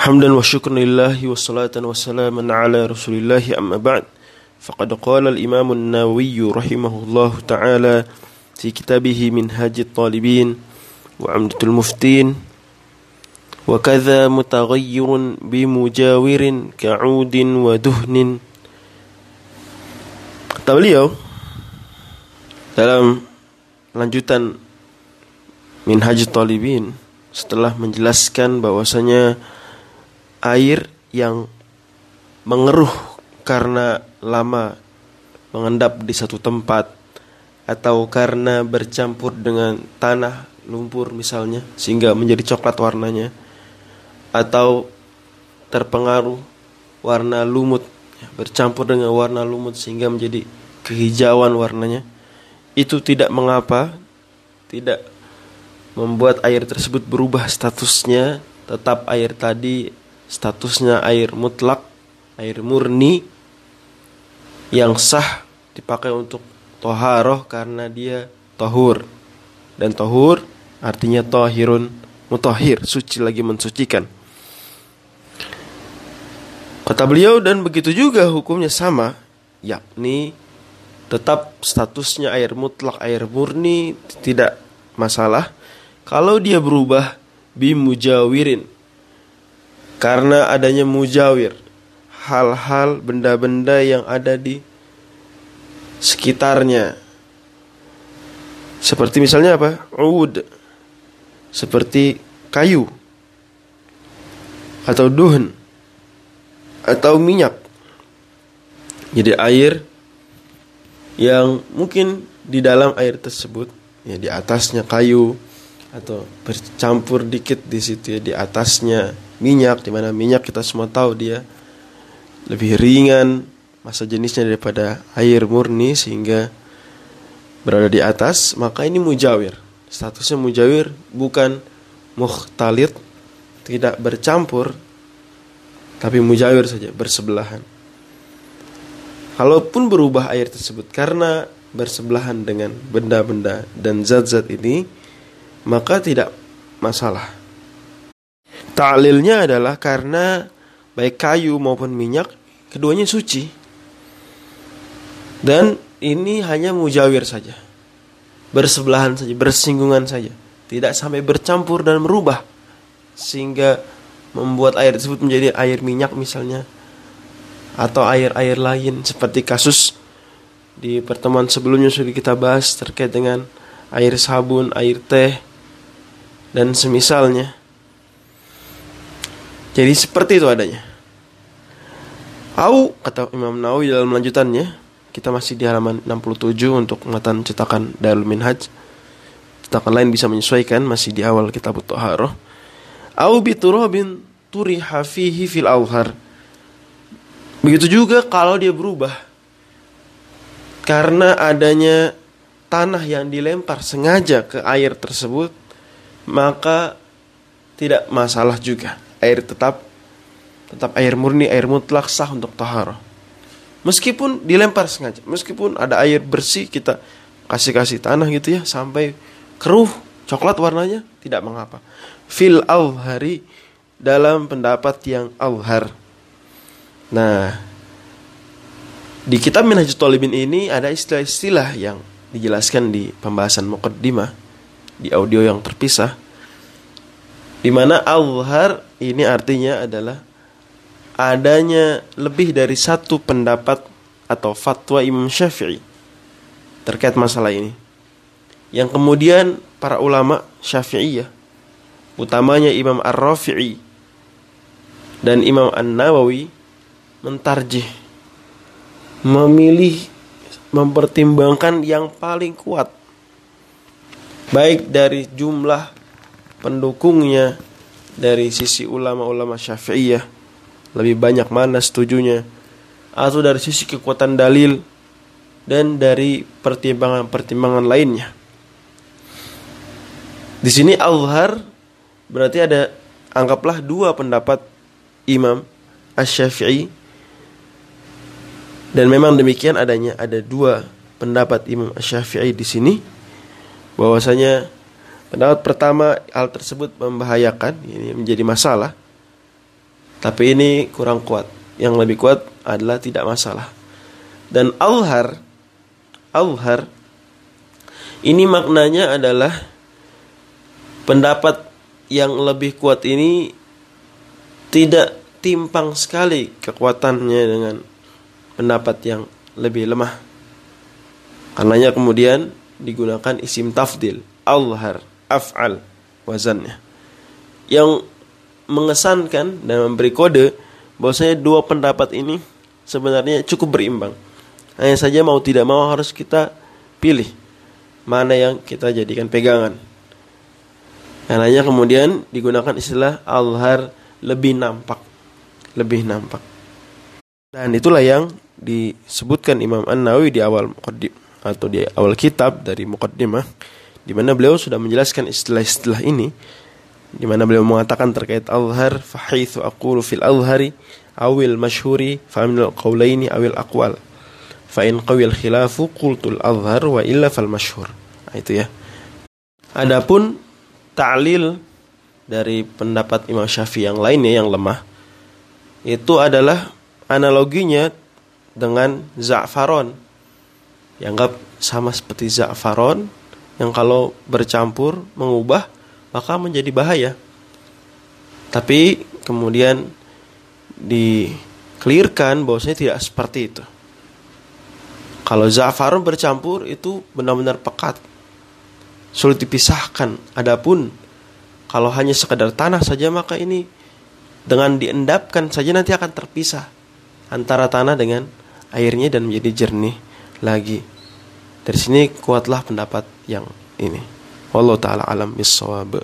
حمدا وشكرا لله والصلاة والسلام على رسول الله أما بعد فقد قال الإمام النووي رحمه الله تعالى في كتابه منهاج الطالبين وعمدة المفتين وكذا متغير بمجاور كعود ودهن Kata beliau dalam lanjutan Minhaj Talibin setelah menjelaskan bahwasanya air yang mengeruh karena lama mengendap di satu tempat atau karena bercampur dengan tanah lumpur misalnya sehingga menjadi coklat warnanya atau terpengaruh warna lumut bercampur dengan warna lumut sehingga menjadi kehijauan warnanya. Itu tidak mengapa tidak membuat air tersebut berubah statusnya tetap air tadi statusnya air mutlak air murni yang sah dipakai untuk toharoh karena dia tohur. Dan tohur artinya tohirun mutahhir suci lagi mensucikan. Kata beliau dan begitu juga hukumnya sama, yakni tetap statusnya air mutlak, air murni tidak masalah. Kalau dia berubah bimujawirin karena adanya mujawir hal-hal benda-benda yang ada di sekitarnya seperti misalnya apa? Ud seperti kayu atau duhn atau minyak. Jadi air yang mungkin di dalam air tersebut ya di atasnya kayu atau bercampur dikit di situ ya di atasnya minyak di mana minyak kita semua tahu dia lebih ringan masa jenisnya daripada air murni sehingga berada di atas maka ini mujawir statusnya mujawir bukan muhtalit tidak bercampur tapi mujawir saja bersebelahan. Kalaupun berubah air tersebut karena bersebelahan dengan benda-benda dan zat-zat ini, maka tidak masalah. Ta'lilnya adalah karena baik kayu maupun minyak keduanya suci. Dan ini hanya mujawir saja. Bersebelahan saja, bersinggungan saja. Tidak sampai bercampur dan merubah. Sehingga membuat air tersebut menjadi air minyak misalnya atau air-air lain seperti kasus di pertemuan sebelumnya sudah kita bahas terkait dengan air sabun, air teh dan semisalnya. Jadi seperti itu adanya. Au kata Imam Nawawi dalam lanjutannya, kita masih di halaman 67 untuk matan cetakan Darul Minhaj. Cetakan lain bisa menyesuaikan masih di awal kitab Thaharah au biturabin turiha fihi fil awhar. Begitu juga kalau dia berubah karena adanya tanah yang dilempar sengaja ke air tersebut, maka tidak masalah juga. Air tetap tetap air murni, air mutlak sah untuk taharah. Meskipun dilempar sengaja, meskipun ada air bersih kita kasih-kasih tanah gitu ya sampai keruh coklat warnanya tidak mengapa fil awhari dalam pendapat yang awhar. Nah, di kitab Minhajul Talibin ini ada istilah-istilah yang dijelaskan di pembahasan muqaddimah di audio yang terpisah di mana awhar ini artinya adalah adanya lebih dari satu pendapat atau fatwa Imam Syafi'i terkait masalah ini. Yang kemudian para ulama Syafi'iyah utamanya Imam Ar-Rafi'i dan Imam An-Nawawi mentarjih memilih mempertimbangkan yang paling kuat baik dari jumlah pendukungnya dari sisi ulama-ulama Syafi'iyah lebih banyak mana setujunya atau dari sisi kekuatan dalil dan dari pertimbangan-pertimbangan lainnya. Di sini Al-Zhar Berarti ada anggaplah dua pendapat Imam Asy-Syafi'i dan memang demikian adanya ada dua pendapat Imam Asy-Syafi'i di sini bahwasanya pendapat pertama hal tersebut membahayakan ini menjadi masalah Tapi ini kurang kuat. Yang lebih kuat adalah tidak masalah. Dan alhar, alhar, ini maknanya adalah pendapat yang lebih kuat ini tidak timpang sekali kekuatannya dengan pendapat yang lebih lemah. Karenanya kemudian digunakan isim tafdil, alhar, af'al, wazannya. Yang mengesankan dan memberi kode bahwasanya dua pendapat ini sebenarnya cukup berimbang. Hanya saja mau tidak mau harus kita pilih mana yang kita jadikan pegangan. Karenanya kemudian digunakan istilah alhar lebih nampak, lebih nampak. Dan itulah yang disebutkan Imam An Nawawi di awal muqaddim atau di awal kitab dari muqaddimah di mana beliau sudah menjelaskan istilah-istilah ini di mana beliau mengatakan terkait al-har fahithu aqulu fil al-hari awil mashhuri fa min al-qawlaini awil aqwal. Fa in qawil khilafu qultul al-har wa illa fal mashhur nah, itu ya. Adapun ta'lil dari pendapat Imam Syafi'i yang lainnya yang lemah itu adalah analoginya dengan za'faron dianggap sama seperti za'faron yang kalau bercampur mengubah maka menjadi bahaya. Tapi kemudian dikelirkan bahwasanya tidak seperti itu. Kalau za'faron bercampur itu benar-benar pekat. Sulit dipisahkan. Adapun kalau hanya sekedar tanah saja maka ini dengan diendapkan saja nanti akan terpisah antara tanah dengan airnya dan menjadi jernih lagi. Dari sini kuatlah pendapat yang ini. Wallahu taala alam bisawab.